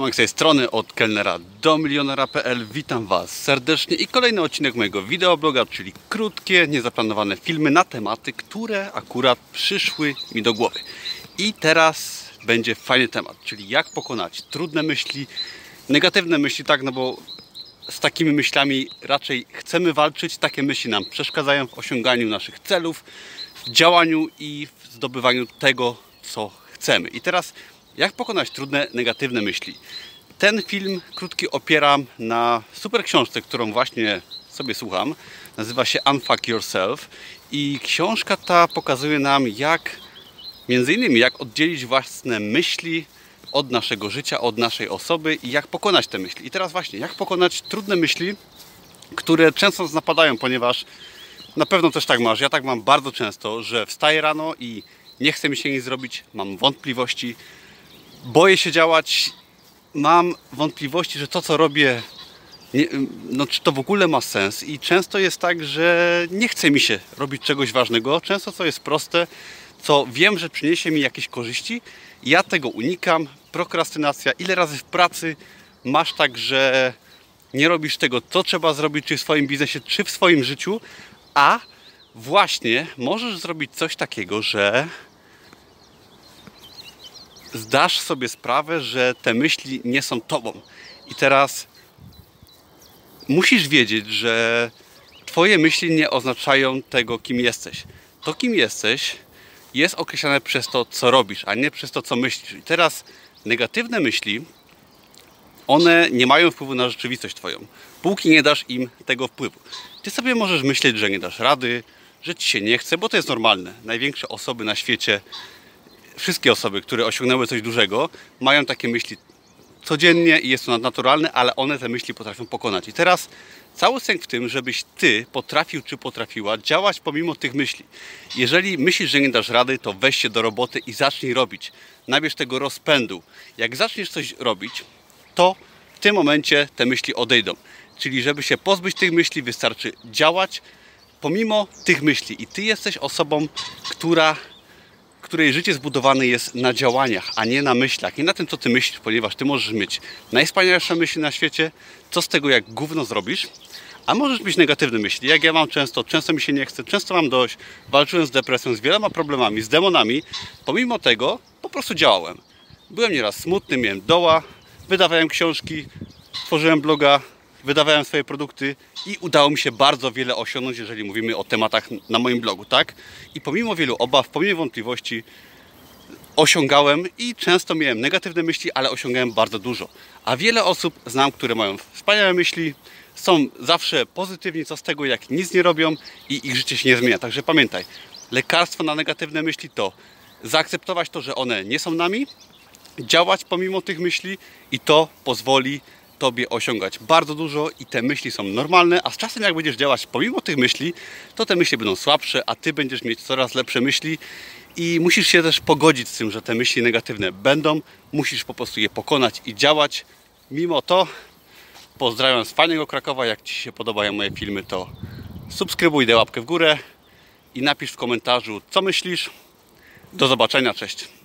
Z tej strony od kelnera do milionera.pl. Witam Was serdecznie i kolejny odcinek mojego wideobloga, czyli krótkie, niezaplanowane filmy na tematy, które akurat przyszły mi do głowy. I teraz będzie fajny temat, czyli jak pokonać trudne myśli, negatywne myśli, tak, no bo z takimi myślami raczej chcemy walczyć, takie myśli nam przeszkadzają w osiąganiu naszych celów, w działaniu i w zdobywaniu tego, co chcemy. I teraz jak pokonać trudne, negatywne myśli? Ten film krótki opieram na super książce, którą właśnie sobie słucham. Nazywa się Unfuck Yourself i książka ta pokazuje nam, jak między innymi, jak oddzielić własne myśli od naszego życia, od naszej osoby i jak pokonać te myśli. I teraz właśnie, jak pokonać trudne myśli, które często nas napadają, ponieważ na pewno też tak masz. Ja tak mam bardzo często, że wstaję rano i nie chce mi się nic zrobić, mam wątpliwości, boję się działać, mam wątpliwości, że to co robię, no, czy to w ogóle ma sens. I często jest tak, że nie chce mi się robić czegoś ważnego. Często co jest proste, co wiem, że przyniesie mi jakieś korzyści, ja tego unikam. Prokrastynacja, ile razy w pracy masz tak, że nie robisz tego, co trzeba zrobić, czy w swoim biznesie, czy w swoim życiu, a właśnie możesz zrobić coś takiego, że zdasz sobie sprawę, że te myśli nie są tobą. I teraz musisz wiedzieć, że twoje myśli nie oznaczają tego, kim jesteś. To, kim jesteś, jest określane przez to, co robisz, a nie przez to, co myślisz. I teraz negatywne myśli, one nie mają wpływu na rzeczywistość twoją, póki nie dasz im tego wpływu. Ty sobie możesz myśleć, że nie dasz rady, że ci się nie chce, bo to jest normalne. Największe osoby na świecie wszystkie osoby, które osiągnęły coś dużego, mają takie myśli codziennie i jest to naturalne, ale one te myśli potrafią pokonać. I teraz cały sęk w tym, żebyś ty potrafił czy potrafiła działać pomimo tych myśli. Jeżeli myślisz, że nie dasz rady, to weź się do roboty i zacznij robić. Nabierz tego rozpędu. Jak zaczniesz coś robić, to w tym momencie te myśli odejdą. Czyli żeby się pozbyć tych myśli, wystarczy działać pomimo tych myśli. I ty jesteś osobą, która której życie zbudowane jest na działaniach, a nie na myślach. Nie na tym, co ty myślisz, ponieważ ty możesz mieć najwspanialsze myśli na świecie, co z tego, jak gówno zrobisz, a możesz mieć negatywne myśli. Jak ja mam często, często mi się nie chce, często mam dość, walczyłem z depresją, z wieloma problemami, z demonami. Pomimo tego po prostu działałem. Byłem nieraz smutny, miałem doła, wydawałem książki, tworzyłem bloga, wydawałem swoje produkty i udało mi się bardzo wiele osiągnąć, jeżeli mówimy o tematach na moim blogu, tak? I pomimo wielu obaw, pomimo wątpliwości, osiągałem i często miałem negatywne myśli, ale osiągałem bardzo dużo. A wiele osób znam, które mają wspaniałe myśli, są zawsze pozytywni co z tego, jak nic nie robią i ich życie się nie zmienia. Także pamiętaj, lekarstwo na negatywne myśli to zaakceptować to, że one nie są nami, działać pomimo tych myśli i to pozwoli Tobie osiągać bardzo dużo i te myśli są normalne, a z czasem jak będziesz działać pomimo tych myśli, to te myśli będą słabsze, a Ty będziesz mieć coraz lepsze myśli i musisz się też pogodzić z tym, że te myśli negatywne będą, musisz po prostu je pokonać i działać. Mimo to pozdrawiam z fajnego Krakowa, jak Ci się podobają moje filmy, to subskrybuj, daj łapkę w górę i napisz w komentarzu, co myślisz. Do zobaczenia, cześć.